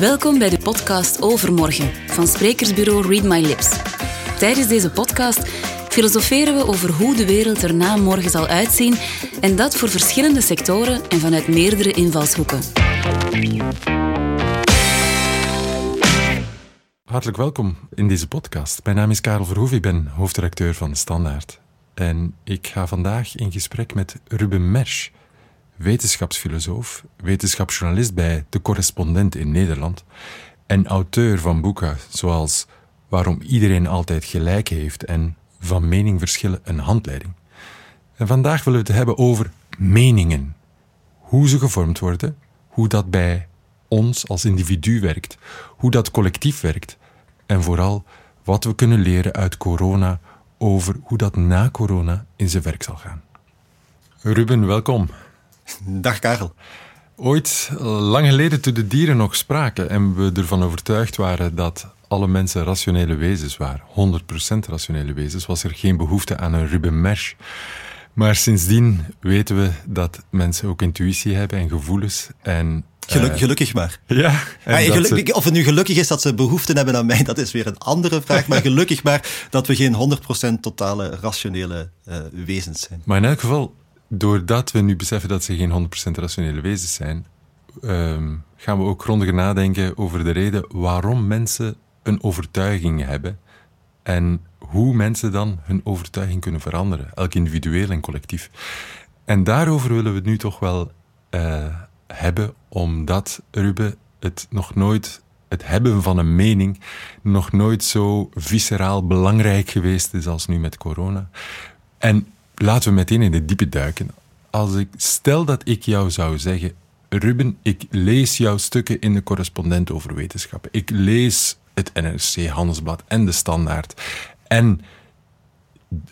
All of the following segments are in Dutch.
Welkom bij de podcast Overmorgen van sprekersbureau Read My Lips. Tijdens deze podcast filosoferen we over hoe de wereld er na morgen zal uitzien en dat voor verschillende sectoren en vanuit meerdere invalshoeken. Hartelijk welkom in deze podcast. Mijn naam is Karel Verhoef, ik ben hoofdredacteur van Standaard. En ik ga vandaag in gesprek met Ruben Mersch, wetenschapsfilosoof, wetenschapsjournalist bij De Correspondent in Nederland en auteur van boeken zoals Waarom iedereen altijd gelijk heeft en Van meningverschillen een handleiding. En vandaag willen we het hebben over meningen. Hoe ze gevormd worden, hoe dat bij ons als individu werkt, hoe dat collectief werkt en vooral wat we kunnen leren uit corona over hoe dat na corona in zijn werk zal gaan. Ruben, welkom. Dag Karel. Ooit, lang geleden, toen de dieren nog spraken en we ervan overtuigd waren dat alle mensen rationele wezens waren, 100% rationele wezens, was er geen behoefte aan een Ruben Mesh. Maar sindsdien weten we dat mensen ook intuïtie hebben en gevoelens. En, Geluk, uh, gelukkig maar. Ja. Geluk, of het nu gelukkig is dat ze behoefte hebben aan mij, dat is weer een andere vraag. Maar gelukkig maar dat we geen 100% totale rationele uh, wezens zijn. Maar in elk geval, doordat we nu beseffen dat ze geen 100% rationele wezens zijn, um, gaan we ook grondiger nadenken over de reden waarom mensen een overtuiging hebben en hoe mensen dan hun overtuiging kunnen veranderen, elk individueel en collectief. En daarover willen we het nu toch wel uh, hebben, omdat Ruben het nog nooit, het hebben van een mening, nog nooit zo visceraal belangrijk geweest is als nu met corona. En laten we meteen in de diepe duiken. Als ik stel dat ik jou zou zeggen, Ruben, ik lees jouw stukken in de correspondent over wetenschappen. Ik lees het NRC Handelsblad en de Standaard. En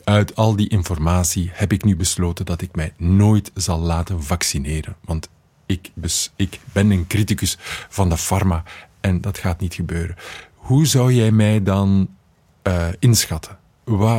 uit al die informatie heb ik nu besloten dat ik mij nooit zal laten vaccineren. Want ik, ik ben een criticus van de pharma en dat gaat niet gebeuren. Hoe zou jij mij dan uh, inschatten?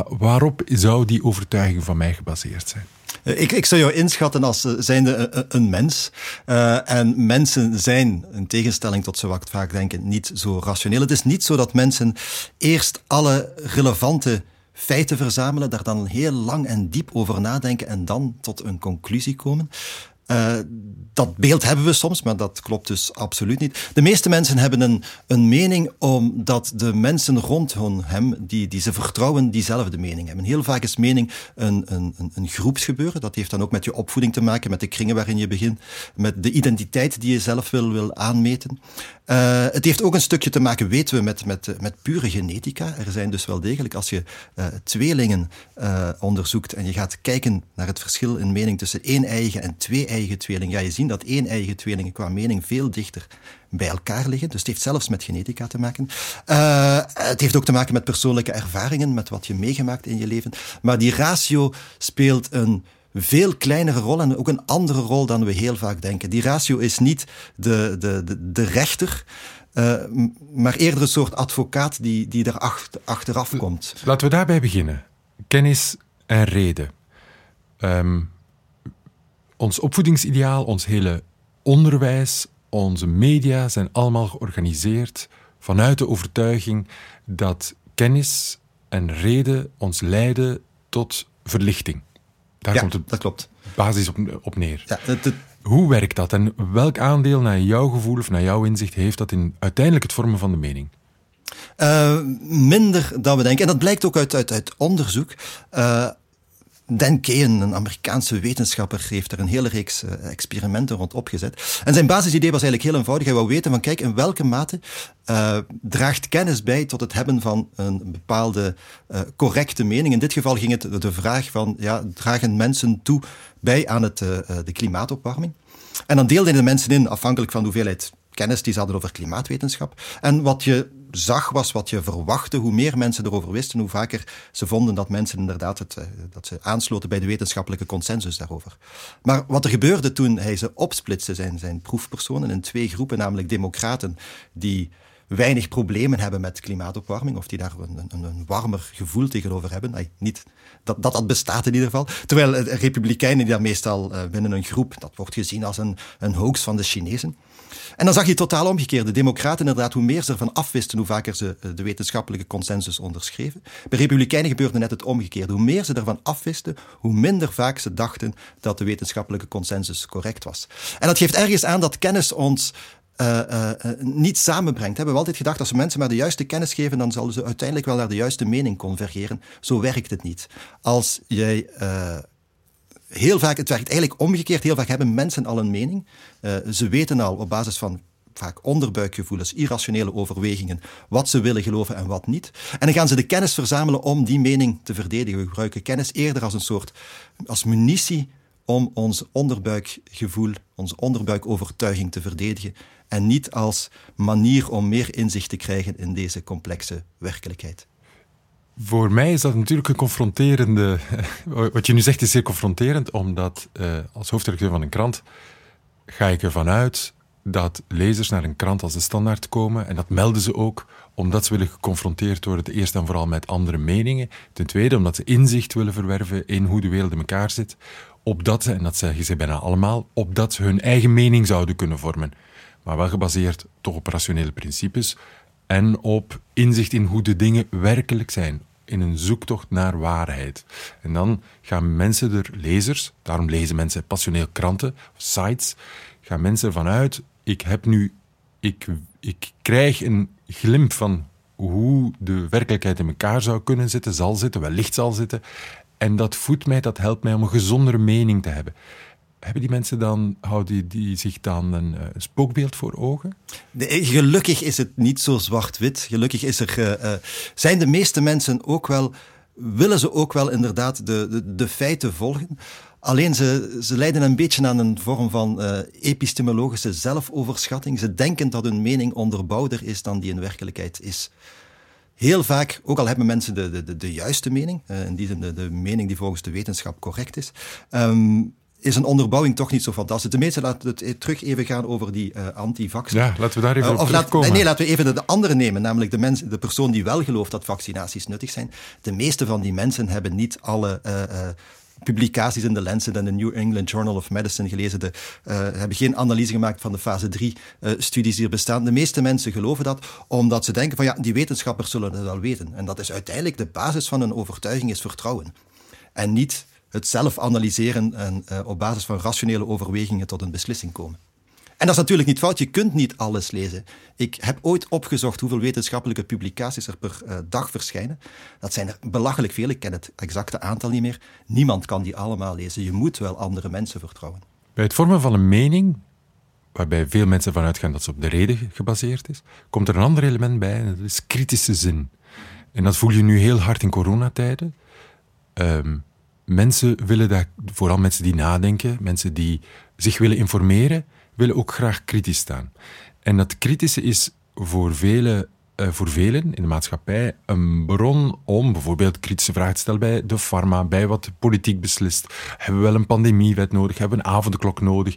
Waarop zou die overtuiging van mij gebaseerd zijn? Eh, ik, ik zou jou inschatten als eh, zijnde een, een mens. Uh, en mensen zijn, in tegenstelling tot zo wat vaak denken, niet zo rationeel. Het is niet zo dat mensen eerst alle relevante feiten verzamelen, daar dan heel lang en diep over nadenken en dan tot een conclusie komen. Uh, dat beeld hebben we soms, maar dat klopt dus absoluut niet. De meeste mensen hebben een, een mening omdat de mensen rond hem, die, die ze vertrouwen, diezelfde mening hebben. Heel vaak is mening een, een, een groepsgebeuren. Dat heeft dan ook met je opvoeding te maken, met de kringen waarin je begint, met de identiteit die je zelf wil, wil aanmeten. Uh, het heeft ook een stukje te maken, weten we, met, met, met pure genetica. Er zijn dus wel degelijk, als je uh, tweelingen onderzoekt en je gaat kijken naar het verschil in mening tussen één eigen en twee eigen tweelingen, ga je zien dat één eigen tweelingen qua mening veel dichter bij elkaar liggen. Dus het heeft zelfs met genetica te maken. het heeft ook te maken met persoonlijke ervaringen, met wat je meegemaakt in je leven. Maar die ratio speelt een veel kleinere rol en ook een andere rol dan we heel vaak denken. Die ratio is niet de, de, de, rechter, uh, maar eerder een soort advocaat die, die er achter, achteraf komt. Laten we daarbij beginnen. Kennis en reden. Um, ons opvoedingsideaal, ons hele onderwijs, onze media zijn allemaal georganiseerd vanuit de overtuiging dat kennis en reden ons leiden tot verlichting. Daar ja, komt het dat klopt. basis op, op neer. Ja, Hoe werkt dat en welk aandeel naar jouw gevoel of naar jouw inzicht heeft dat in uiteindelijk het vormen van de mening? Uh, minder dan we denken. En dat blijkt ook uit, uit, uit onderzoek. Uh, Dan een Amerikaanse wetenschapper, heeft er een hele reeks uh, experimenten rond opgezet. En zijn basisidee was eigenlijk heel eenvoudig. Hij wou weten van, kijk, in welke mate uh, draagt kennis bij tot het hebben van een bepaalde uh, correcte mening. In dit geval ging het de vraag van, ja, dragen mensen toe bij aan het, de klimaatopwarming? En dan deelden de mensen in, afhankelijk van de hoeveelheid kennis die ze hadden over klimaatwetenschap. En wat je zag was wat je verwachtte. Hoe meer mensen erover wisten, hoe vaker ze vonden dat mensen inderdaad het, eh, dat ze aansloten bij de wetenschappelijke consensus daarover. Maar wat er gebeurde toen hij ze opsplitste, zijn, zijn proefpersonen, in twee groepen, namelijk democraten die weinig problemen hebben met klimaatopwarming, of die daar een, een, een warmer gevoel tegenover hebben. Ay, niet dat, dat dat bestaat in ieder geval. Terwijl republikeinen die dat meestal uh, binnen een groep, dat wordt gezien als een, een hoax van de Chinezen. En dan zag je totaal omgekeerd. De democraten inderdaad, hoe meer ze ervan afwisten, hoe vaker ze eh, de wetenschappelijke consensus onderschreven. Bij republikeinen gebeurde net het omgekeerde. Hoe meer ze ervan afwisten, hoe minder vaak ze dachten dat de wetenschappelijke consensus correct was. En dat geeft ergens aan dat kennis ons uh, uh, niet samenbrengt. We hebben altijd gedacht, als we mensen maar de juiste kennis geven, dan zullen ze uiteindelijk wel naar de juiste mening convergeren. Zo werkt het niet. Als jij heel vaak, het werkt eigenlijk omgekeerd. Heel vaak hebben mensen al een mening. Uh, ze weten al op basis van vaak onderbuikgevoelens, irrationele overwegingen, wat ze willen geloven en wat niet. En dan gaan ze de kennis verzamelen om die mening te verdedigen. We gebruiken kennis eerder als een soort, als munitie om ons onderbuikgevoel, onze onderbuikovertuiging te verdedigen en niet als manier om meer inzicht te krijgen in deze complexe werkelijkheid. Voor mij is dat natuurlijk een confronterende. Wat je nu zegt is zeer confronterend, omdat uh, als hoofdredacteur van een krant ga ik ervan uit dat lezers naar een krant als de Standaard komen. En dat melden ze ook omdat ze willen geconfronteerd worden, ten eerste en vooral met andere meningen. Ten tweede omdat ze inzicht willen verwerven in hoe de wereld in elkaar zit. Opdat ze, en dat zeggen ze bijna allemaal, opdat ze hun eigen mening zouden kunnen vormen. Maar wel gebaseerd toch op rationele principes en op inzicht in hoe de dingen werkelijk zijn in een zoektocht naar waarheid. En dan gaan mensen er, lezers, daarom lezen mensen passioneel kranten, sites, gaan mensen ervan uit, ik heb nu, ik, ik krijg een glimp van hoe de werkelijkheid in elkaar zou kunnen zitten, zal zitten, wellicht zal zitten. En dat voedt mij, dat helpt mij om een gezondere mening te hebben hebben die mensen dan, houden die zich dan een, uh, spookbeeld voor ogen? gelukkig is het niet zo zwart-wit. Gelukkig is er, uh, zijn de meeste mensen ook wel, willen ze ook wel inderdaad de, de, de feiten volgen. Alleen ze, ze lijden een beetje aan een vorm van epistemologische zelfoverschatting. Ze denken dat hun mening onderbouwder is dan die in werkelijkheid is. Heel vaak, ook al hebben mensen de, de, de, juiste mening, in die zin de, de mening die volgens de wetenschap correct is, um, is een onderbouwing toch niet zo fantastisch. De meeste laten het terug even gaan over die uh, anti-vax. Ja, laten we daar even uh, op terugkomen. nee, laten we even de, andere nemen, namelijk de, mens, de persoon die wel gelooft dat vaccinaties nuttig zijn. De meeste van die mensen hebben niet alle uh, publicaties in de Lancet en de New England Journal of Medicine gelezen. De, hebben geen analyse gemaakt van de fase 3 studies die er bestaan. De meeste mensen geloven dat omdat ze denken van ja, die wetenschappers zullen het wel weten. En dat is uiteindelijk de basis van een overtuiging is vertrouwen. En niet het zelf analyseren en uh, op basis van rationele overwegingen tot een beslissing komen. En dat is natuurlijk niet fout, je kunt niet alles lezen. Ik heb ooit opgezocht hoeveel wetenschappelijke publicaties er per uh, dag verschijnen. Dat zijn er belachelijk veel, ik ken het exacte aantal niet meer. Niemand kan die allemaal lezen. Je moet wel andere mensen vertrouwen. Bij het vormen van een mening, waarbij veel mensen vanuit gaan dat ze op de reden gebaseerd is, komt er een ander element bij en dat is kritische zin. En dat voel je nu heel hard in coronatijden. Um, mensen willen dat, vooral mensen die nadenken, mensen die zich willen informeren, willen ook graag kritisch staan. En dat kritische is voor velen, uh, voor velen in de maatschappij een bron om bijvoorbeeld kritische vragen te stellen bij de pharma, bij wat de politiek beslist. Hebben we wel een pandemiewet nodig? Hebben we een avondklok nodig?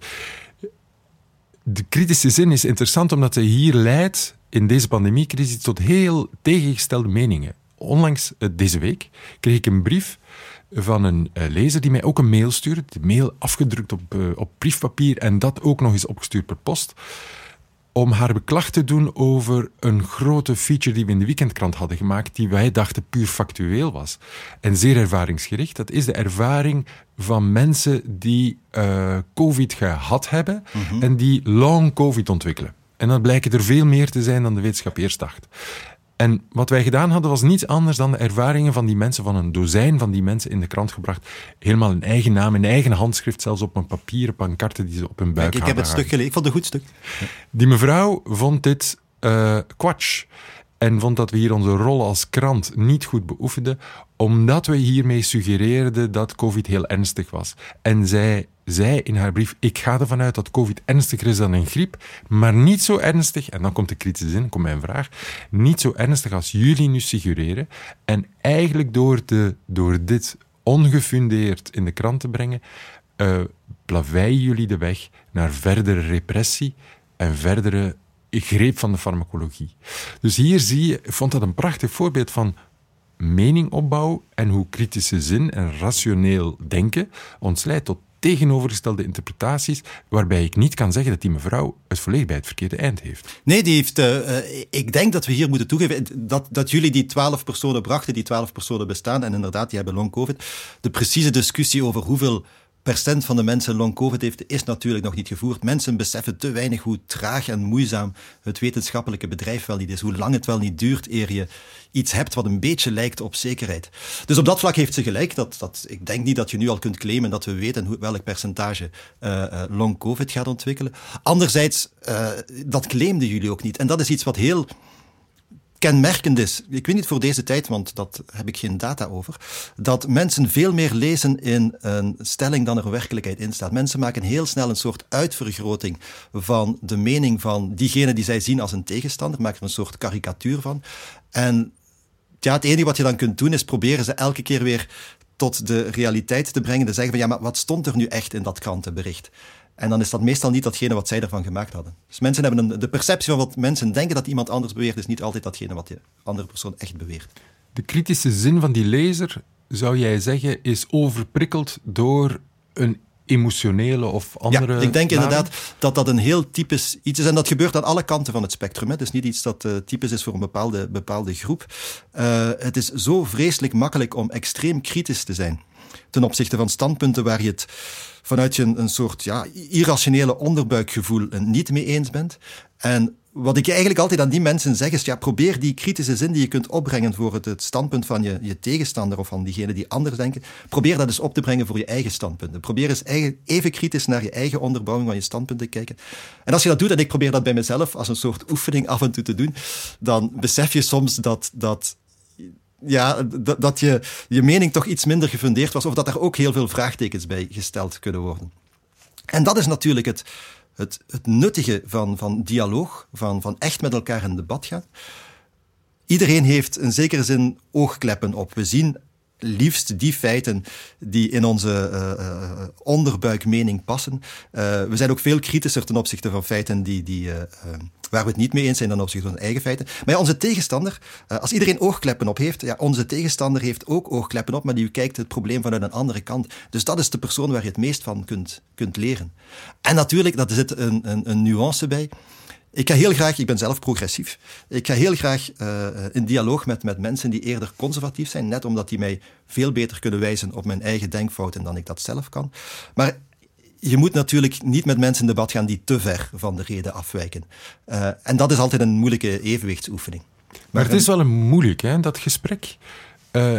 De kritische zin is interessant omdat hij hier leidt in deze pandemiecrisis tot heel tegengestelde meningen. Onlangs, uh, deze week, kreeg ik een brief van een uh, lezer die mij ook een mail stuurde. De mail afgedrukt op, uh, op briefpapier en dat ook nog eens opgestuurd per post. Om haar beklag te doen over een grote feature die we in de weekendkrant hadden gemaakt, die wij dachten puur factueel was. En zeer ervaringsgericht. Dat is de ervaring van mensen die uh, COVID gehad hebben mm-hmm. en die long COVID ontwikkelen. En dan blijken er veel meer te zijn dan de wetenschap eerst dacht. En wat wij gedaan hadden was niets anders dan de ervaringen van die mensen, van een dozijn van die mensen in de krant gebracht. Helemaal een eigen naam, een eigen handschrift, zelfs op een papieren pancarte die ze op hun buik Kijk, Ik heb het stuk gelezen, ik vond het een goed stuk. Die mevrouw vond dit uh, kwatsch en vond dat we hier onze rol als krant niet goed beoefenden, omdat we hiermee suggereerden dat COVID heel ernstig was. En zij zei in haar brief: Ik ga ervan uit dat COVID ernstiger is dan een griep, maar niet zo ernstig, en dan komt de kritische zin, komt mijn vraag, niet zo ernstig als jullie nu suggereren. En eigenlijk door, de, door dit ongefundeerd in de krant te brengen, uh, plaveien jullie de weg naar verdere repressie en verdere greep van de farmacologie. Dus hier zie je, ik vond dat een prachtig voorbeeld van meningopbouw en hoe kritische zin en rationeel denken ons leidt tot tegenovergestelde interpretaties, waarbij ik niet kan zeggen dat die mevrouw het volledig bij het verkeerde eind heeft. Nee, die heeft, uh, ik denk dat we hier moeten toegeven dat, dat jullie die twaalf personen brachten, die twaalf personen bestaan, en inderdaad, die hebben long-covid. De precieze discussie over hoeveel percent van de mensen long-covid heeft, is natuurlijk nog niet gevoerd. Mensen beseffen te weinig hoe traag en moeizaam het wetenschappelijke bedrijf wel niet is. Hoe lang het wel niet duurt eer je iets hebt wat een beetje lijkt op zekerheid. Dus op dat vlak heeft ze gelijk. Dat, dat, ik denk niet dat je nu al kunt claimen dat we weten hoe, welk percentage uh, uh, long-covid gaat ontwikkelen. Anderzijds, uh, dat claimden jullie ook niet. En dat is iets wat heel kenmerkend is, ik weet niet voor deze tijd, want dat heb ik geen data over, dat mensen veel meer lezen in een stelling dan er werkelijkheid in staat. Mensen maken heel snel een soort uitvergroting van de mening van diegene die zij zien als een tegenstander, maken er een soort karikatuur van. En ja, het enige wat je dan kunt doen is proberen ze elke keer weer tot de realiteit te brengen. Te zeggen van ja, maar wat stond er nu echt in dat krantenbericht? En dan is dat meestal niet datgene wat zij ervan gemaakt hadden. Dus mensen hebben een, de perceptie van wat mensen denken dat iemand anders beweert, is niet altijd datgene wat de andere persoon echt beweert. De kritische zin van die lezer, zou jij zeggen, is overprikkeld door een emotionele of andere. Ja, ik denk inderdaad dat dat een heel typisch iets is. En dat gebeurt aan alle kanten van het spectrum. Het is niet iets dat uh, typisch is voor een bepaalde, bepaalde groep. Uh, het is zo vreselijk makkelijk om extreem kritisch te zijn ten opzichte van standpunten waar je het vanuit je een, soort ja, irrationele onderbuikgevoel niet mee eens bent. En wat ik eigenlijk altijd aan die mensen zeg is, ja, probeer die kritische zin die je kunt opbrengen voor het, het, standpunt van je, je tegenstander of van diegene die anders denken, probeer dat eens op te brengen voor je eigen standpunten. Probeer eens eigen, even kritisch naar je eigen onderbouwing van je standpunten te kijken. En als je dat doet, en ik probeer dat bij mezelf als een soort oefening af en toe te doen, dan besef je soms dat, dat ja, dat je, je mening toch iets minder gefundeerd was, of dat er ook heel veel vraagtekens bij gesteld kunnen worden. En dat is natuurlijk het, het, het nuttige van, van dialoog, van, van echt met elkaar in debat gaan. Iedereen heeft in zekere zin oogkleppen op. We zien liefst die feiten die in onze uh, uh, onderbuikmening passen. Uh, we zijn ook veel kritischer ten opzichte van feiten die, die waar we het niet mee eens zijn dan opzichte van eigen feiten. Maar onze tegenstander, als iedereen oogkleppen op heeft, ja, onze tegenstander heeft ook oogkleppen op, maar die kijkt het probleem vanuit een andere kant. Dus dat is de persoon waar je het meest van kunt, kunt leren. En natuurlijk, dat zit een, een, een nuance bij. Ik ga heel graag, ik ben zelf progressief, ik ga heel graag uh, in dialoog met, met mensen die eerder conservatief zijn, net omdat die mij veel beter kunnen wijzen op mijn eigen denkfouten dan ik dat zelf kan. Maar je moet natuurlijk niet met mensen in debat gaan die te ver van de reden afwijken. Uh, en dat is altijd een moeilijke evenwichtsoefening. Maar, maar het is wel een moeilijk, hè, dat gesprek. Uh,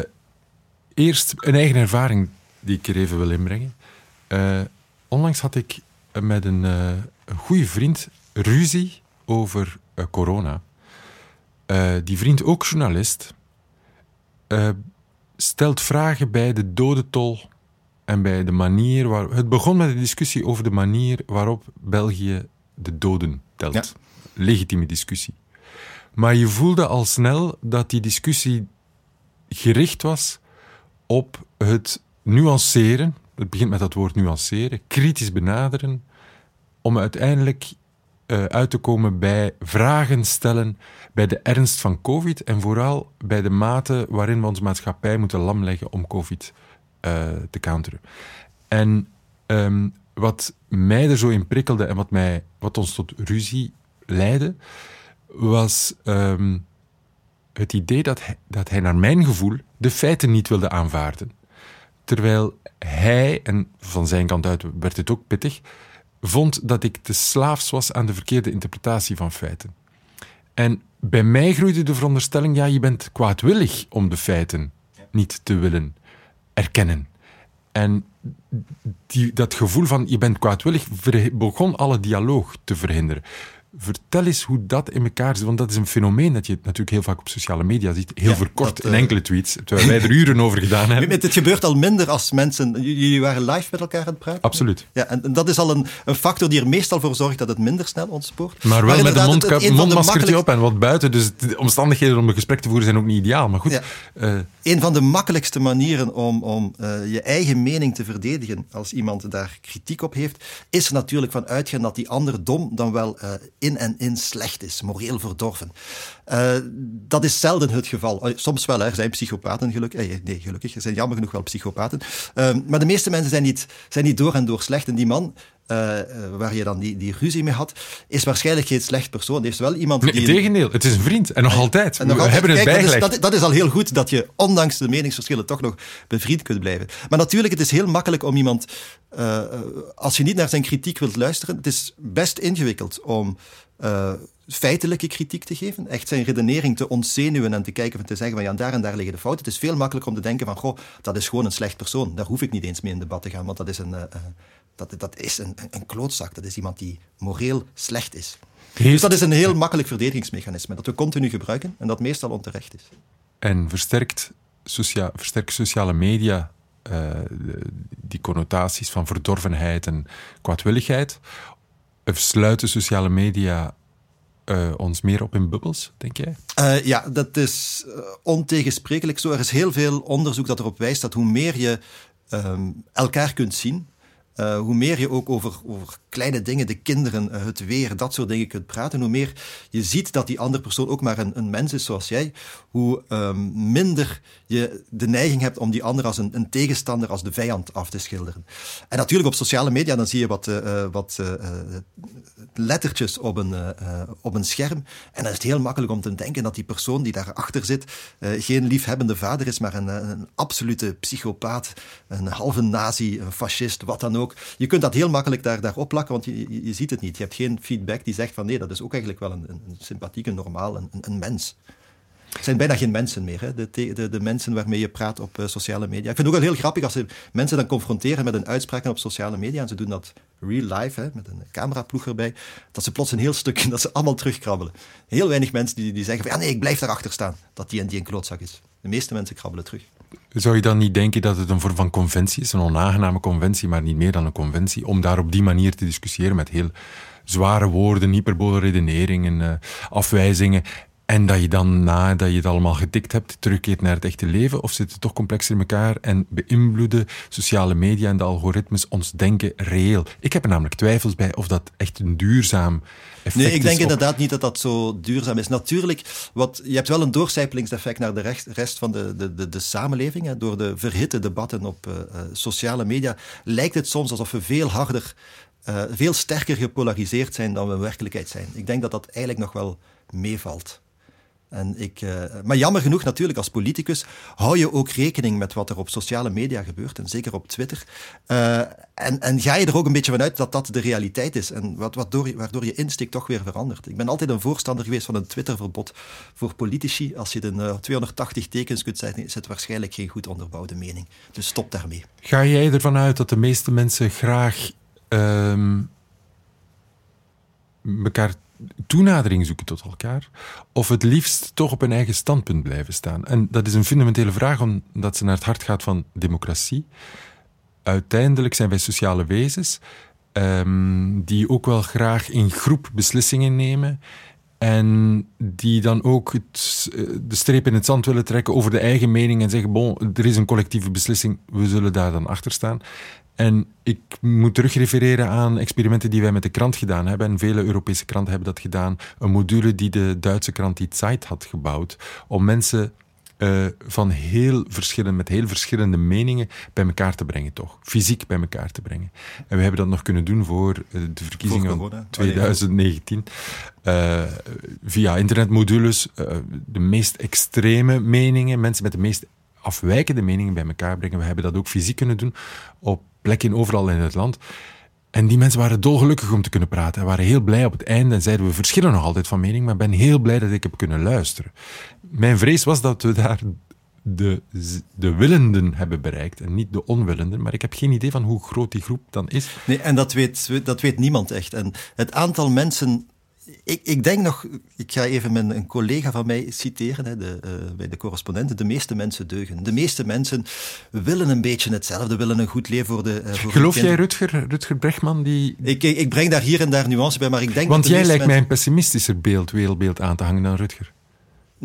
eerst een eigen ervaring die ik er even wil inbrengen. Onlangs had ik met een, een goede vriend ruzie over corona. die vriend, ook journalist, stelt vragen bij de dodentol en bij de manier waar. Het begon met een discussie over de manier waarop België de doden telt. Legitieme discussie. Maar je voelde al snel dat die discussie gericht was op het nuanceren. Het begint met dat woord nuanceren, kritisch benaderen, om uiteindelijk uh, uit te komen bij vragen stellen bij de ernst van COVID en vooral bij de mate waarin we onze maatschappij moeten lamleggen om COVID uh, te counteren. En um, wat mij er zo in prikkelde en wat, mij, wat ons tot ruzie leidde, was um, het idee dat dat hij naar mijn gevoel de feiten niet wilde aanvaarden. Terwijl hij, en van zijn kant uit werd het ook pittig, vond dat ik te slaafs was aan de verkeerde interpretatie van feiten. En bij mij groeide de veronderstelling, ja, je bent kwaadwillig om de feiten niet te willen erkennen. En die, dat gevoel van je bent kwaadwillig begon alle dialoog te verhinderen. Vertel eens hoe dat in elkaar zit, want dat is een fenomeen dat je natuurlijk heel vaak op sociale media ziet. Heel verkort in eh, enkele tweets, terwijl wij er uren over gedaan hebben. Het gebeurt al minder als mensen... Jullie waren live met elkaar aan het praten? Absoluut. Ja, en dat is al een, een factor die er meestal voor zorgt dat het minder snel ontspoort. Maar wel met een mondmaskertje op en wat buiten, dus de omstandigheden om een gesprek te voeren zijn ook niet ideaal. Maar goed... Ja. Uh, een van de makkelijkste manieren om, om uh, je eigen mening te verdedigen als iemand daar kritiek op heeft, is er natuurlijk van uitgaan dat die ander dom dan wel uh, in en in slecht is, moreel verdorven. Uh, dat is zelden het geval. Soms wel, hè. er zijn psychopaten gelukkig. nee, gelukkig, er zijn jammer genoeg wel psychopaten. Ehm, maar de meeste mensen zijn niet, zijn niet door en door slecht. En die man uh, waar je dan die, die ruzie mee had, is waarschijnlijk geen slecht persoon. Het is wel iemand die... Nee, tegendeel, het is een vriend. En nog altijd. En nog We hebben het bijgelegd. Dat is, dat, is al heel goed, dat je ondanks de meningsverschillen toch nog bevriend kunt blijven. Maar natuurlijk, het is heel makkelijk om iemand... Als je niet naar zijn kritiek wilt luisteren, het is best ingewikkeld om... Uh, feitelijke kritiek te geven, echt zijn redenering te ontzenuwen en te kijken van te zeggen van ja, daar en daar liggen de fouten. Het is veel makkelijker om te denken van goh, dat is gewoon een slecht persoon. Daar hoef ik niet eens mee in debat te gaan, want dat is een, uh, dat, dat is een, een klootzak. Dat is iemand die moreel slecht is. Dus dat is een heel makkelijk verdedigingsmechanisme dat we continu gebruiken en dat meestal onterecht is. En versterkt, socia versterkt sociale media uh, die connotaties van verdorvenheid en kwaadwilligheid? Sluiten sociale media uh, ons meer op in bubbels, denk jij? Uh, ja, dat is ontegensprekelijk zo. Er is heel veel onderzoek dat erop wijst dat hoe meer je um, elkaar kunt zien, uh, hoe meer je ook over, over kleine dingen, de kinderen, uh, het weer, dat soort dingen kunt praten, hoe meer je ziet dat die andere persoon ook maar een, een mens is zoals jij, hoe um, minder je de neiging hebt om die ander als een, een, tegenstander, als de vijand af te schilderen. En natuurlijk op sociale media, dan zie je wat, uh, wat lettertjes op een, op een scherm. En dan is het heel makkelijk om te denken dat die persoon die daarachter zit geen liefhebbende vader is, maar een, een absolute psychopaat, een halve nazi, een fascist, wat dan ook je kunt dat heel makkelijk daar, daar opplakken, want je, je, ziet het niet. Je hebt geen feedback die zegt van nee, dat is ook eigenlijk wel een, een sympathieke, normaal, een, een mens. Het zijn bijna geen mensen meer, hè? De, de, de, mensen waarmee je praat op uh, sociale media. Ik vind het ook wel heel grappig als ze mensen dan confronteren met een uitspraak op sociale media en ze doen dat real life, hè, met een cameraploeg erbij, dat ze plots een heel stuk, dat ze allemaal terugkrabbelen. Heel weinig mensen die, die zeggen van ja nee, ik blijf daarachter staan, dat die en die een klootzak is. De meeste mensen krabbelen terug. Zou je dan niet denken dat het een vorm van conventie is, een onaangename conventie, maar niet meer dan een conventie, om daar op die manier te discussiëren met heel zware woorden, hyperbole redeneringen, uh, afwijzingen. En dat je dan, nadat je het allemaal getikt hebt, terugkeert naar het echte leven? Of zit het toch complexer in elkaar en beïnvloeden sociale media en de algoritmes ons denken reëel? Ik heb er namelijk twijfels bij of dat echt een duurzaam effect is. Nee, ik denk op... inderdaad niet dat dat zo duurzaam is. Natuurlijk, wat, je hebt wel een doorcijpelingseffect naar de rest, rest van de, de, de, de samenleving. Hè. Door de verhitte debatten op uh, sociale media lijkt het soms alsof we veel harder, uh, veel sterker gepolariseerd zijn dan we in werkelijkheid zijn. Ik denk dat dat eigenlijk nog wel meevalt. En ik, uh, maar jammer genoeg natuurlijk, als politicus hou je ook rekening met wat er op sociale media gebeurt, en zeker op Twitter. Uh, en, en ga je er ook een beetje vanuit dat dat de realiteit is, en wat, wat door, waardoor je insteek toch weer verandert. Ik ben altijd een voorstander geweest van een Twitterverbod voor politici. Als je in uh, 280 tekens kunt zetten, is het waarschijnlijk geen goed onderbouwde mening. Dus stop daarmee. Ga jij ervan uit dat de meeste mensen graag elkaar toenadering zoeken tot elkaar, of het liefst toch op een eigen standpunt blijven staan. En dat is een fundamentele vraag, omdat ze naar het hart gaat van democratie. Uiteindelijk zijn wij sociale wezens um, die ook wel graag in groep beslissingen nemen en die dan ook het, de streep in het zand willen trekken over de eigen mening en zeggen: Bon, er is een collectieve beslissing, we zullen daar dan achter staan. En ik moet terugrefereren aan experimenten die wij met de krant gedaan hebben. En vele Europese kranten hebben dat gedaan. Een module die de Duitse krant Die Zeit had gebouwd. Om mensen uh, van heel verschillende, met heel verschillende meningen bij elkaar te brengen, toch? Fysiek bij elkaar te brengen. En we hebben dat nog kunnen doen voor uh, de verkiezingen van 2019. Uh, via internetmodules, de meest extreme meningen, mensen met de meest afwijkende meningen bij elkaar brengen. We hebben dat ook fysiek kunnen doen op plekken overal in het land. En die mensen waren dolgelukkig om te kunnen praten. En waren heel blij op het einde en zeiden we verschillen nog altijd van mening, maar ben heel blij dat ik heb kunnen luisteren. Mijn vrees was dat we daar de, de willenden hebben bereikt en niet de onwillenden. Maar ik heb geen idee van hoe groot die groep dan is. Nee, en dat weet, dat weet niemand echt. En het aantal mensen ik, ik, denk nog, ik ga even mijn, een collega van mij citeren hè, de, uh, bij de correspondenten. De meeste mensen deugen. De meeste mensen willen een beetje hetzelfde, willen een goed leven voor de. Uh, voor Geloof jij Rutger, Rutger Bregman? Die... Ik, ik, ik, breng daar hier en daar nuance bij, maar ik denk. Want jij lijkt mij een pessimistischer beeld, wereldbeeld aan te hangen dan Rutger.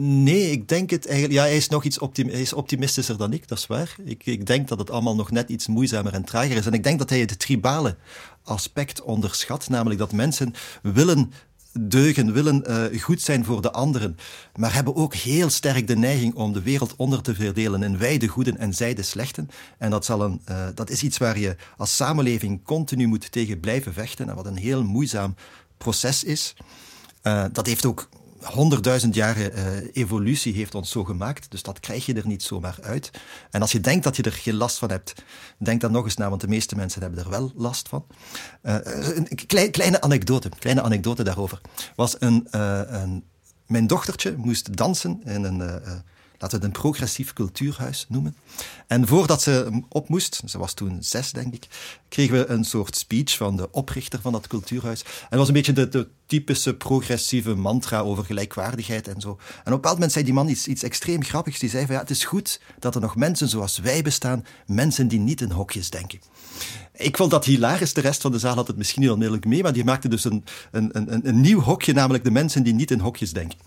Nee, ik denk het eigenlijk. Ja, hij is nog iets optim hij is optimistischer dan ik, dat is waar. Ik, ik denk dat het allemaal nog net iets moeizamer en trager is. En ik denk dat hij het tribale aspect onderschat, namelijk dat mensen willen deugen, willen uh, goed zijn voor de anderen, maar hebben ook heel sterk de neiging om de wereld onder te verdelen in wij de goeden en zij de slechten. En dat, zal een, uh, dat is iets waar je als samenleving continu moet tegen blijven vechten en wat een heel moeizaam proces is. Uh, dat heeft ook honderdduizend jaren uh, evolutie heeft ons zo gemaakt. Dus dat krijg je er niet zomaar uit. En als je denkt dat je er geen last van hebt, denk dan nog eens na, want de meeste mensen hebben er wel last van. Uh, een klein, kleine anekdote, kleine anekdote daarover. Was een, een, mijn dochtertje moest dansen in een laten we het een progressief cultuurhuis noemen. En voordat ze op moest, ze was toen zes denk ik, kregen we een soort speech van de oprichter van dat cultuurhuis. En dat was een beetje de, typische progressieve mantra over gelijkwaardigheid en zo. En op een bepaald moment zei die man iets, iets extreem grappigs. Die zei van ja, het is goed dat er nog mensen zoals wij bestaan, mensen die niet in hokjes denken. Ik vond dat hilarisch. De rest van de zaal had het misschien niet onmiddellijk mee, maar die maakte dus een, een, een, een nieuw hokje, namelijk de mensen die niet in hokjes denken.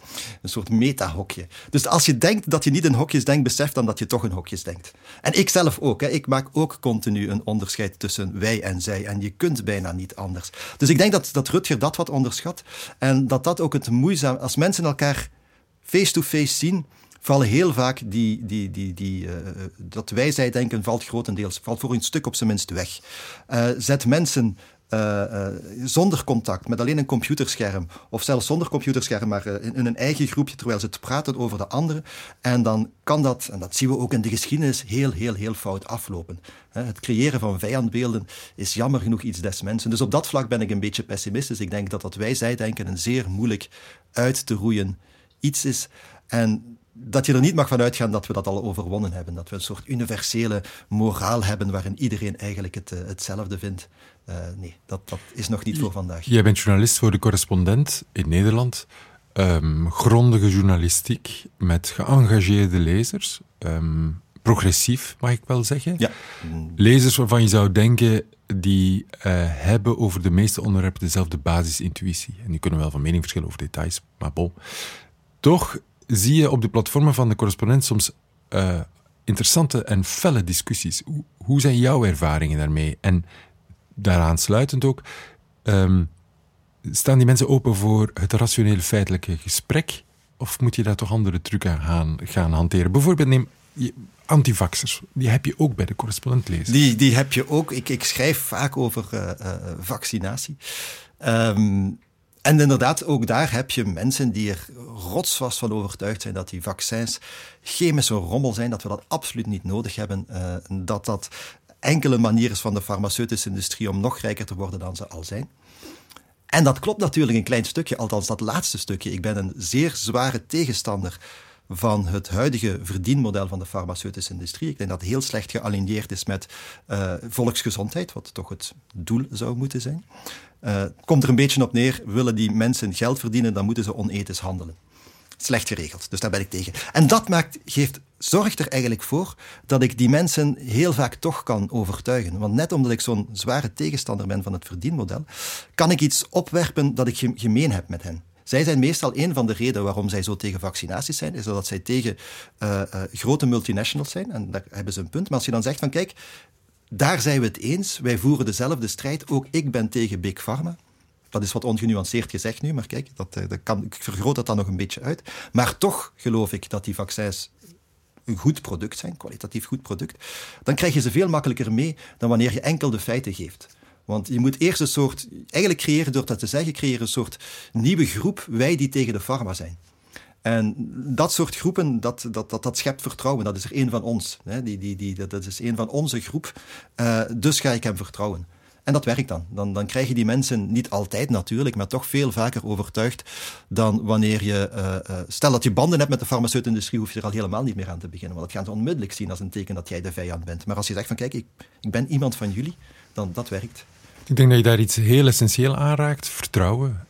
Een soort meta-hokje. Dus als je denkt dat je niet in hokjes denkt, besef dan dat je toch in hokjes denkt. En ik zelf ook. Hè. Ik maak ook continu een onderscheid tussen wij en zij. En je kunt bijna niet anders. Dus ik denk dat, dat Rutger dat wat onderschat. En dat dat ook het moeizaam... Als mensen elkaar face-to-face -face zien vallen heel vaak die, die, die, die, uh, dat wij-zij-denken valt grotendeels, valt voor een stuk op zijn minst weg. Uh, zet mensen uh, zonder contact, met alleen een computerscherm, of zelfs zonder computerscherm, maar in, een eigen groepje, terwijl ze praten over de anderen. En dan kan dat, en dat zien we ook in de geschiedenis, heel, heel, heel fout aflopen. het creëren van vijandbeelden is jammer genoeg iets des mensen. Dus op dat vlak ben ik een beetje pessimistisch. Ik denk dat dat wij-zij-denken een zeer moeilijk uit te roeien iets is. En dat je er niet mag van uitgaan dat we dat al overwonnen hebben. Dat we een soort universele moraal hebben waarin iedereen eigenlijk het, uh, hetzelfde vindt. Uh, nee, dat, dat is nog niet voor vandaag. Jij bent journalist voor de correspondent in Nederland. Um, grondige journalistiek met geëngageerde lezers. Um, progressief, mag ik wel zeggen. Ja. Lezers waarvan je zou denken, die uh, hebben over de meeste onderwerpen dezelfde basisintuïtie. En die kunnen wel van mening verschillen over details, maar bon. Toch zie je op de platformen van de correspondent soms uh, interessante en felle discussies. Hoe, zijn jouw ervaringen daarmee? En daaraan sluitend ook, um, staan die mensen open voor het rationele feitelijke gesprek? Of moet je daar toch andere trucken gaan, gaan hanteren? Bijvoorbeeld neem antivaxers, die heb je ook bij de correspondent lezen. Die, die heb je ook. Ik, ik schrijf vaak over uh, uh, vaccinatie. Um, en inderdaad, ook daar heb je mensen die er rotsvast van overtuigd zijn dat die vaccins chemische rommel zijn, dat we dat absoluut niet nodig hebben, uh, dat dat enkele manier is van de farmaceutische industrie om nog rijker te worden dan ze al zijn. En dat klopt natuurlijk een klein stukje, althans dat laatste stukje. Ik ben een zeer zware tegenstander van het huidige verdienmodel van de farmaceutische industrie. Ik denk dat heel slecht gealigneerd is met uh, volksgezondheid, wat toch het doel zou moeten zijn. Uh, komt er een beetje op neer, willen die mensen geld verdienen, dan moeten ze onethisch handelen. Slecht geregeld, dus daar ben ik tegen. En dat maakt, geeft, zorgt er eigenlijk voor dat ik die mensen heel vaak toch kan overtuigen. Want net omdat ik zo'n zware tegenstander ben van het verdienmodel, kan ik iets opwerpen dat ik gemeen heb met hen. Zij zijn meestal een van de redenen waarom zij zo tegen vaccinaties zijn, is dat zij tegen uh, uh, grote multinationals zijn. En daar hebben ze een punt. Maar als je dan zegt van kijk, daar zijn we het eens. Wij voeren dezelfde strijd. Ook ik ben tegen Big Pharma. Dat is wat ongenuanceerd gezegd nu, maar kijk, dat, dat kan, ik vergroot dat dan nog een beetje uit. Maar toch geloof ik dat die vaccins een goed product zijn, kwalitatief goed product. Dan krijg je ze veel makkelijker mee dan wanneer je enkel de feiten geeft. Want je moet eerst een soort, eigenlijk creëren door dat te zeggen, creëren een soort nieuwe groep, wij die tegen de pharma zijn. En dat soort groepen, dat, dat, dat, dat schept vertrouwen. Dat is er één van ons. Hè. Die, die, die, dat is één van onze groep. Uh, dus ga ik hem vertrouwen. En dat werkt dan. dan. Dan krijg je die mensen niet altijd natuurlijk, maar toch veel vaker overtuigd dan wanneer je... Uh, uh, stel dat je banden hebt met de farmaceutische industrie, hoef je er al helemaal niet meer aan te beginnen. Want dat gaan ze onmiddellijk zien als een teken dat jij de vijand bent. Maar als je zegt van kijk, ik, ik ben iemand van jullie, dan dat werkt. Ik denk dat je daar iets heel essentieel aanraakt. Vertrouwen.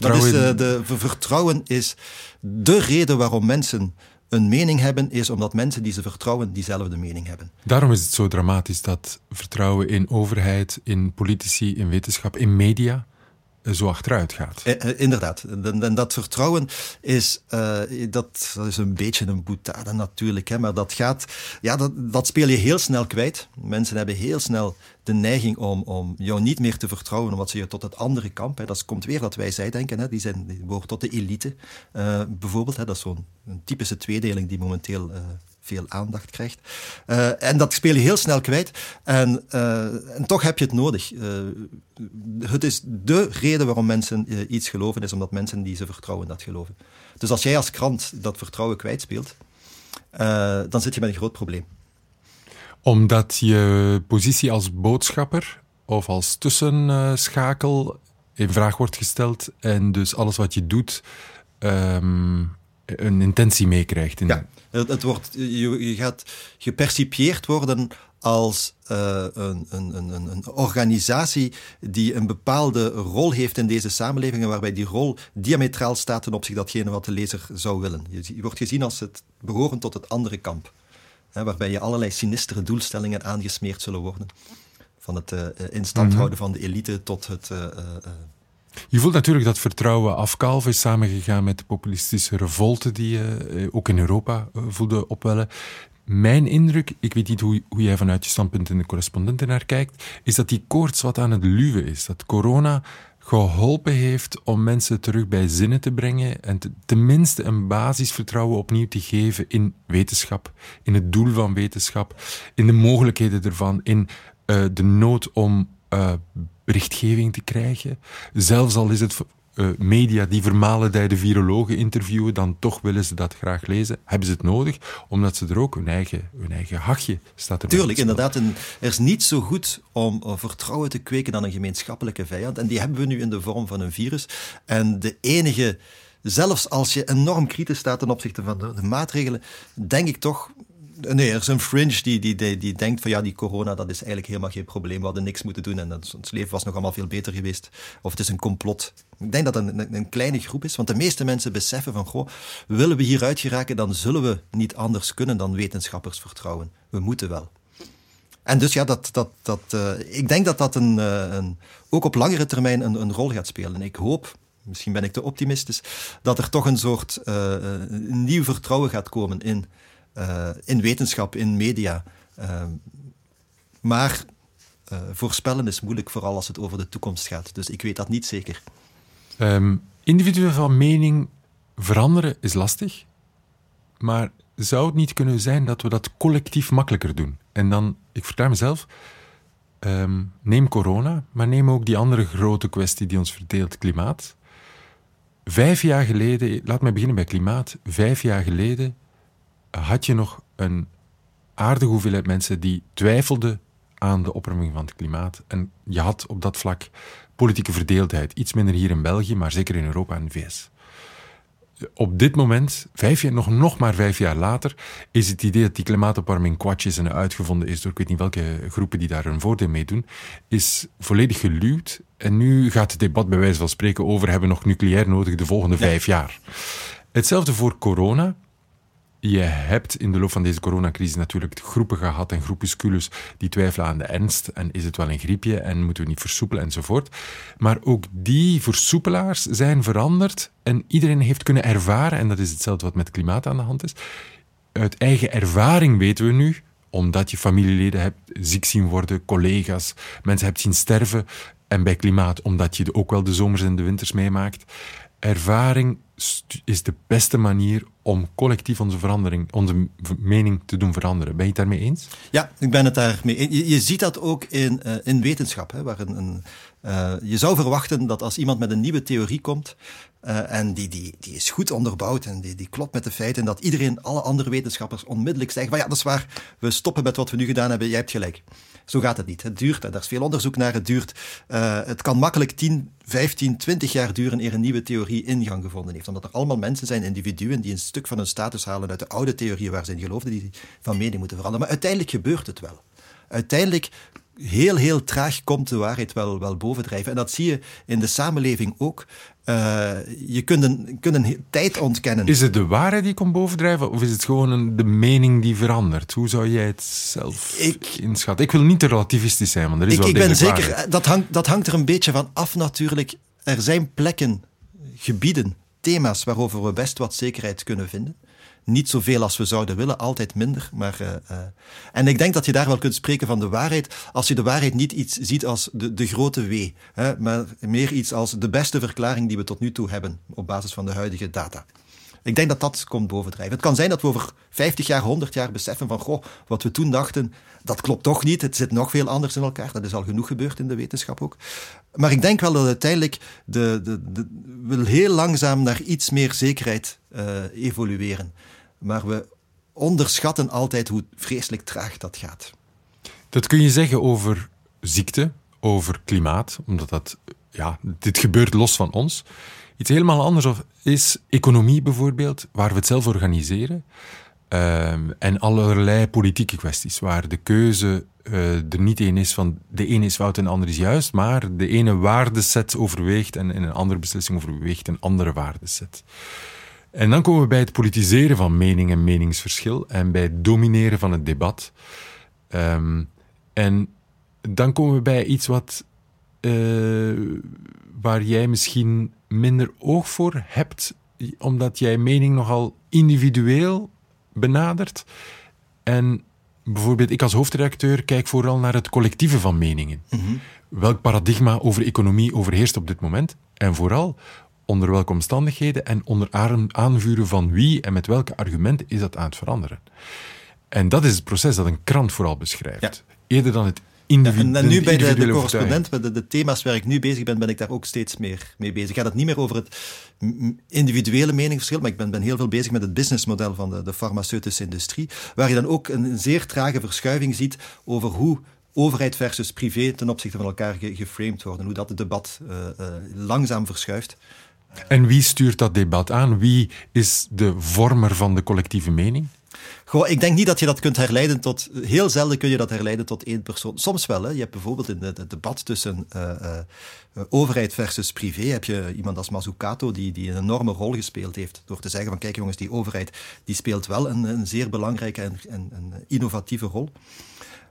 Vertrouwen, dat is, uh, de, vertrouwen is de reden waarom mensen een mening hebben, is omdat mensen die ze vertrouwen diezelfde mening hebben. Daarom is het zo dramatisch dat vertrouwen in overheid, in politici, in wetenschap, in media zo achteruit gaat. inderdaad. En, dat vertrouwen is, dat, dat, is een beetje een boetade natuurlijk. Hè, maar dat gaat, ja, dat, dat speel je heel snel kwijt. Mensen hebben heel snel de neiging om, om jou niet meer te vertrouwen, omdat ze je tot het andere kamp, hè, dat komt weer dat wij zij denken, hè, die, zijn, die tot de elite bijvoorbeeld. Hè, dat is zo'n typische tweedeling die momenteel veel aandacht krijgt. Uh, en dat speel je heel snel kwijt. En, uh, en toch heb je het nodig. Uh, het is de reden waarom mensen iets geloven, is omdat mensen die ze vertrouwen dat geloven. Dus als jij als krant dat vertrouwen kwijtspeelt, dan zit je met een groot probleem omdat je positie als boodschapper of als tussenschakel in vraag wordt gesteld en dus alles wat je doet um, een intentie meekrijgt. In ja, het, wordt, je, je gaat gepercipieerd worden als uh, een, een, een, een, organisatie die een bepaalde rol heeft in deze samenlevingen, waarbij die rol diametraal staat ten opzichte datgene wat de lezer zou willen. Je, je wordt gezien als het behoren tot het andere kamp waarbij je allerlei sinistere doelstellingen aangesmeerd zullen worden. Van het uh, in stand mhm. houden van de elite tot het. Uh, je voelt natuurlijk dat vertrouwen afkalven is samengegaan met de populistische revolte die je ook in Europa voelde opwellen. Mijn indruk, ik weet niet hoe, hoe jij vanuit je standpunt in de correspondenten naar kijkt, is dat die koorts wat aan het luwen is. Dat corona geholpen heeft om mensen terug bij zinnen te brengen en tenminste een basisvertrouwen opnieuw te geven in wetenschap, in het doel van wetenschap, in de mogelijkheden ervan, in de nood om uh, berichtgeving te krijgen. Zelfs al is het uh, media die vermalendijde virologen interviewen, dan toch willen ze dat graag lezen. Hebben ze het nodig, omdat ze er ook hun eigen, hun eigen hachje staat te Tuurlijk, inderdaad. er is niet zo goed om vertrouwen te kweken dan een gemeenschappelijke vijand. En die hebben we nu in de vorm van een virus. En de enige zelfs als je enorm kritisch staat ten opzichte van de, de, maatregelen, denk ik toch Nee, er is een fringe die, die, die, die, denkt van ja, die corona, dat is eigenlijk helemaal geen probleem. We hadden niks moeten doen en ons leven was nog allemaal veel beter geweest. Of het is een complot. Ik denk dat dat een, een kleine groep is, want de meeste mensen beseffen van goh, willen we hieruit geraken, dan zullen we niet anders kunnen dan wetenschappers vertrouwen. We moeten wel. En dus ja, dat, dat, dat, uh, ik denk dat dat een, uh, een, ook op langere termijn een, een rol gaat spelen. Ik hoop, misschien ben ik te optimistisch, dat er toch een soort uh, nieuw vertrouwen gaat komen in in wetenschap, in media. Uh, maar uh, voorspellen is moeilijk, vooral als het over de toekomst gaat. Dus ik weet dat niet zeker. Um, individuen van mening veranderen is lastig. Maar zou het niet kunnen zijn dat we dat collectief makkelijker doen? En dan, ik vertel mezelf, um, neem corona, maar neem ook die andere grote kwestie die ons verdeelt, klimaat. Vijf jaar geleden, laat mij beginnen bij klimaat. Vijf jaar geleden had je nog een aardige hoeveelheid mensen die twijfelden aan de opwarming van het klimaat. En je had op dat vlak politieke verdeeldheid. Iets minder hier in België, maar zeker in Europa en de VS. Op dit moment, vijf jaar, nog, nog maar vijf jaar later, is het idee dat die klimaatopwarming kwatsch is en uitgevonden is door ik weet niet welke groepen die daar een voordeel mee doen, is volledig geluwd. En nu gaat het debat bij wijze van spreken over hebben we nog nucleair nodig de volgende vijf jaar. Hetzelfde voor corona je hebt in de loop van deze coronacrisis natuurlijk groepen gehad en groepusculus die twijfelen aan de ernst en is het wel een griepje en moeten we niet versoepelen enzovoort. Maar ook die versoepelaars zijn veranderd en iedereen heeft kunnen ervaren, en dat is hetzelfde wat met klimaat aan de hand is, uit eigen ervaring weten we nu, omdat je familieleden hebt ziek zien worden, collega's, mensen hebt zien sterven en bij klimaat omdat je ook wel de zomers en de winters meemaakt. Ervaring is de beste manier om collectief onze verandering, onze mening te doen veranderen. Ben je het daarmee eens? Ja, ik ben het daarmee eens. Je, ziet dat ook in, uh, in wetenschap, hè, waar een, een uh, je zou verwachten dat als iemand met een nieuwe theorie komt, uh, en die, die, die is goed onderbouwd en die, die klopt met de feiten, dat iedereen, alle andere wetenschappers onmiddellijk zeggen van ja, dat is waar, we stoppen met wat we nu gedaan hebben, jij hebt gelijk. Zo gaat het niet. Het duurt, en daar is veel onderzoek naar, het duurt, uh, het kan makkelijk 10, 15, 20 jaar duren eer een nieuwe theorie ingang gevonden heeft. Omdat er allemaal mensen zijn, individuen, die een stuk van hun status halen uit de oude theorieën waar ze in geloofden, die van mening moeten veranderen. Maar uiteindelijk gebeurt het wel. Uiteindelijk heel, heel traag komt de waarheid wel, wel bovendrijven. En dat zie je in de samenleving ook. Uh, je kunt een, kunt een tijd ontkennen. Is het de waarheid die komt bovendrijven of is het gewoon een, de mening die verandert? Hoe zou jij het zelf ik, inschatten? Ik wil niet te relativistisch zijn, want er is ik, wel Ik ben zeker, dat hangt, dat hangt er een beetje van af natuurlijk er zijn plekken, gebieden, thema's waarover we best wat zekerheid kunnen vinden. Niet zoveel als we zouden willen, altijd minder. Maar, uh, uh, en ik denk dat je daar wel kunt spreken van de waarheid. Als je de waarheid niet iets ziet als de, de grote W, hè, maar meer iets als de beste verklaring die we tot nu toe hebben op basis van de huidige data. Ik denk dat dat komt bovendrijven. Het kan zijn dat we over 50 jaar, 100 jaar beseffen van, goh, wat we toen dachten, dat klopt toch niet. Het zit nog veel anders in elkaar. Dat is al genoeg gebeurd in de wetenschap ook. Maar ik denk wel dat uiteindelijk de, de, de, wil heel langzaam naar iets meer zekerheid uh, evolueren. Maar we onderschatten altijd hoe vreselijk traag dat gaat. Dat kun je zeggen over ziekte, over klimaat, omdat dat, ja, dit gebeurt los van ons. Iets helemaal anders is economie bijvoorbeeld, waar we het zelf organiseren. Uh, en allerlei politieke kwesties, waar de keuze uh, er niet één is van de ene is fout en de andere is juist, maar de ene waardeset overweegt en in een andere beslissing overweegt een andere waardeset. En dan komen we bij het politiseren van mening en meningsverschil en bij het domineren van het debat. Um, en dan komen we bij iets wat, uh, waar jij misschien minder oog voor hebt, omdat jij mening nogal individueel benadert. En bijvoorbeeld, ik als hoofdredacteur kijk vooral naar het collectieve van meningen. Mm -hmm. Welk paradigma over economie overheerst op dit moment? En vooral, onder welke omstandigheden en onder aanvuren van wie en met welke argumenten is dat aan het veranderen. En dat is het proces dat een krant vooral beschrijft. Ja. Eerder dan het en, nu bij de, de correspondent, bij de, de, thema's waar ik nu bezig ben, ben ik daar ook steeds meer mee bezig. Ik ga het niet meer over het individuele meningsverschil, maar ik ben, ben heel veel bezig met het businessmodel van de, de farmaceutische industrie, waar je dan ook een, zeer trage verschuiving ziet over hoe overheid versus privé ten opzichte van elkaar geframed worden, hoe dat het debat uh, uh, langzaam verschuift. En wie stuurt dat debat aan? Wie is de vormer van de collectieve mening? Goh, ik denk niet dat je dat kunt herleiden tot. Heel zelden kun je dat herleiden tot één persoon. Soms wel. Hè. Je hebt bijvoorbeeld in het debat tussen uh, uh, overheid versus privé. heb je iemand als Mazzucato die, die een enorme rol gespeeld heeft. Door te zeggen: van kijk jongens, die overheid die speelt wel een, een zeer belangrijke en, en, en innovatieve rol.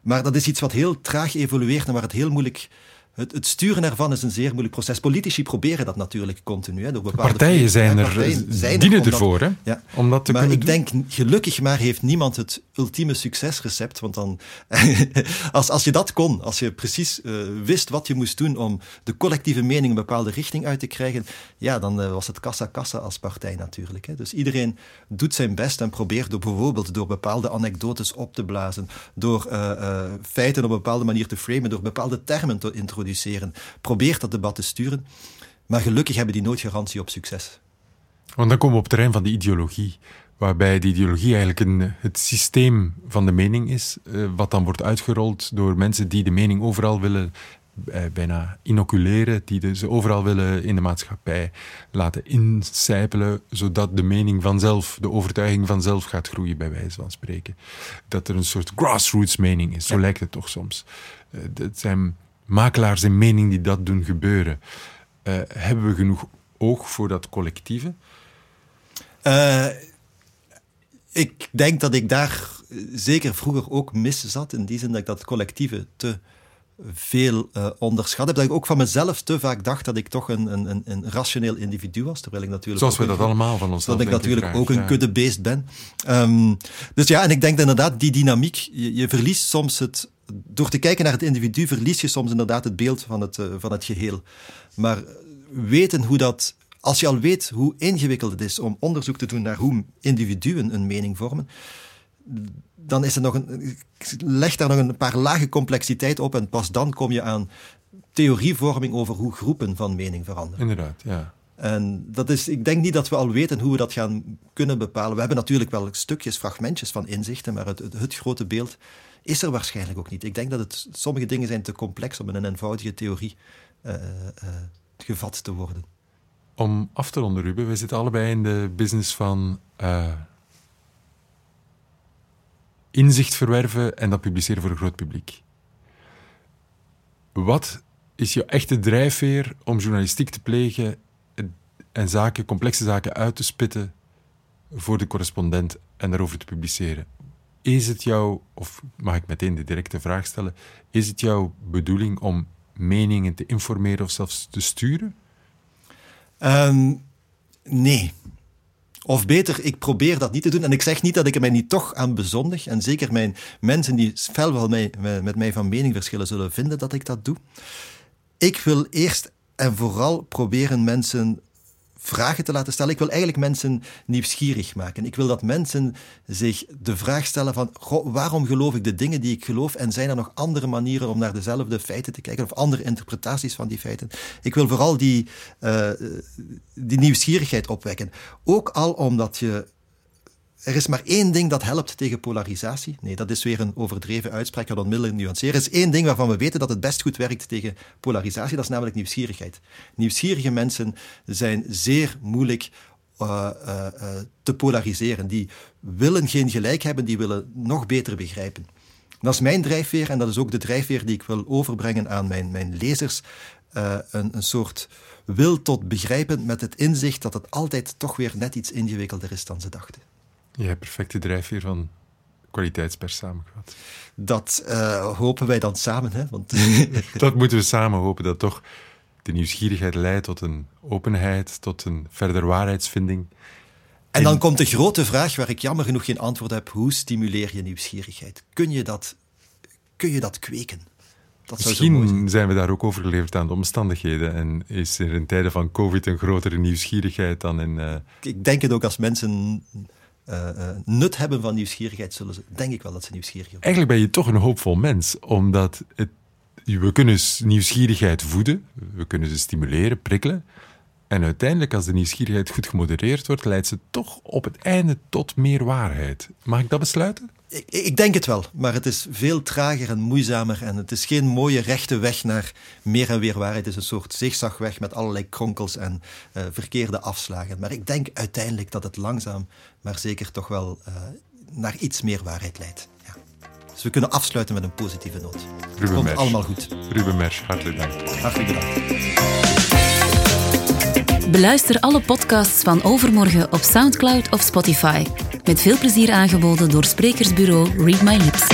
Maar dat is iets wat heel traag evolueert en waar het heel moeilijk het, het, sturen ervan is een zeer moeilijk proces. Politici proberen dat natuurlijk continu. Hè, door bepaalde partijen zijn er, partijen zijn dienen er, ervoor, hè? Ja. Om dat te maar ik denk, gelukkig maar heeft niemand het ultieme succesrecept. Want dan, als, als je dat kon, als je precies uh, wist wat je moest doen om de collectieve mening een bepaalde richting uit te krijgen, ja, dan uh, was het kassa-kassa als partij natuurlijk. Hè. Dus iedereen doet zijn best en probeert door, bijvoorbeeld door bepaalde anekdotes op te blazen, door uh, feiten op een bepaalde manier te framen, door bepaalde termen te introduceren. Probeert dat debat te sturen. Maar gelukkig hebben die nooit garantie op succes. Want dan komen we op het terrein van de ideologie. Waarbij de ideologie eigenlijk een, het systeem van de mening is. Uh, wat dan wordt uitgerold door mensen die de mening overal willen uh, bijna inoculeren. Die ze overal willen in de maatschappij laten incijpelen. Zodat de mening vanzelf, de overtuiging vanzelf gaat groeien, bij wijze van spreken. Dat er een soort grassroots mening is. Zo ja. lijkt het toch soms. Uh, het zijn makelaars in mening die dat doen gebeuren. Hebben we genoeg oog voor dat collectieve? Ik denk dat ik daar zeker vroeger ook mis zat. In die zin dat ik dat collectieve te veel uh, onderschat heb. Dat ik ook van mezelf te vaak dacht dat ik toch een, een, een rationeel individu was. Terwijl ik natuurlijk Zoals we dat allemaal van ons Dat ik natuurlijk graag, ook een ja. kuddebeest ben. Um, dus ja, en ik denk inderdaad, die dynamiek, je, je verliest soms het door te kijken naar het individu verlies je soms inderdaad het beeld van het, uh, van het geheel. Maar weten hoe dat, als je al weet hoe ingewikkeld het is om onderzoek te doen naar hoe individuen een mening vormen, dan is er nog een, leg daar nog een paar lagen complexiteit op en pas dan kom je aan theorievorming over hoe groepen van mening veranderen. Inderdaad, ja. En dat is, ik denk niet dat we al weten hoe we dat gaan kunnen bepalen. We hebben natuurlijk wel stukjes, fragmentjes van inzichten, maar het, het, het grote beeld is er waarschijnlijk ook niet. Ik denk dat het, sommige dingen zijn te complex om in een eenvoudige theorie uh, uh, gevat te worden. Om af te ronden, Ruben, we zitten allebei in de business van uh, inzicht verwerven en dat publiceren voor een groot publiek. Wat is jouw echte drijfveer om journalistiek te plegen en zaken, complexe zaken uit te spitten voor de correspondent en daarover te publiceren? Is het jouw, of mag ik meteen de directe vraag stellen, is het jouw bedoeling om meningen te informeren of zelfs te sturen? Ehm, nee. Of beter, ik probeer dat niet te doen. En ik zeg niet dat ik er mij niet toch aan bezondig. En zeker mijn mensen die fel wel mij, met mij van mening verschillen, zullen vinden dat ik dat doe. Ik wil eerst en vooral proberen mensen vragen te laten stellen. Ik wil eigenlijk mensen nieuwsgierig maken. Ik wil dat mensen zich de vraag stellen van goh, waarom geloof ik de dingen die ik geloof en zijn er nog andere manieren om naar dezelfde feiten te kijken of andere interpretaties van die feiten. Ik wil vooral die, uh, die nieuwsgierigheid opwekken. Ook al omdat je er is maar één ding dat helpt tegen polarisatie. Nee, dat is weer een overdreven uitspraak. Ik ga dat onmiddellijk nuanceren. Er is één ding waarvan we weten dat het best goed werkt tegen polarisatie. Dat is namelijk nieuwsgierigheid. Nieuwsgierige mensen zijn zeer moeilijk uh, uh, uh, te polariseren. Die willen geen gelijk hebben, die willen nog beter begrijpen. Dat is mijn drijfveer en dat is ook de drijfveer die ik wil overbrengen aan mijn, mijn lezers. een, een soort wil tot begrijpen met het inzicht dat het altijd toch weer net iets ingewikkelder is dan ze dachten. Ja, perfecte drijfveer van kwaliteitspers samengevat. Dat uh, hopen wij dan samen. Hè? Want dat moeten we samen hopen, dat toch de nieuwsgierigheid leidt tot een openheid, tot een verder waarheidsvinding. En dan komt de grote vraag waar ik jammer genoeg geen antwoord heb. Hoe stimuleer je nieuwsgierigheid? Kun je dat, kun je dat kweken? Dat Misschien zijn. zijn we daar ook overgeleverd aan de omstandigheden. En is er in tijden van COVID een grotere nieuwsgierigheid dan in. Uh... Ik denk het ook als mensen uh, nut hebben van nieuwsgierigheid, zullen ze, denk ik wel dat ze nieuwsgierig zijn. Eigenlijk ben je toch een hoopvol mens, omdat het, we kunnen nieuwsgierigheid voeden, we kunnen ze stimuleren, prikkelen. En uiteindelijk, als de nieuwsgierigheid goed gemodereerd wordt, leidt ze toch op het einde tot meer waarheid. Mag ik dat besluiten? Ik, ik, denk het wel, maar het is veel trager en moeizamer. En het is geen mooie rechte weg naar meer en weer waarheid. Het is een soort zigzagweg met allerlei kronkels en uh, verkeerde afslagen. Maar ik denk uiteindelijk dat het langzaam, maar zeker toch wel uh, naar iets meer waarheid leidt. Ja. Dus we kunnen afsluiten met een positieve noot. Ruben Komt allemaal goed. Ruben Mersch, hartelijk dank. Hartelijk bedankt. Beluister alle podcasts van Overmorgen op Soundcloud of Spotify. Met veel plezier aangeboden door sprekersbureau Read My Lips.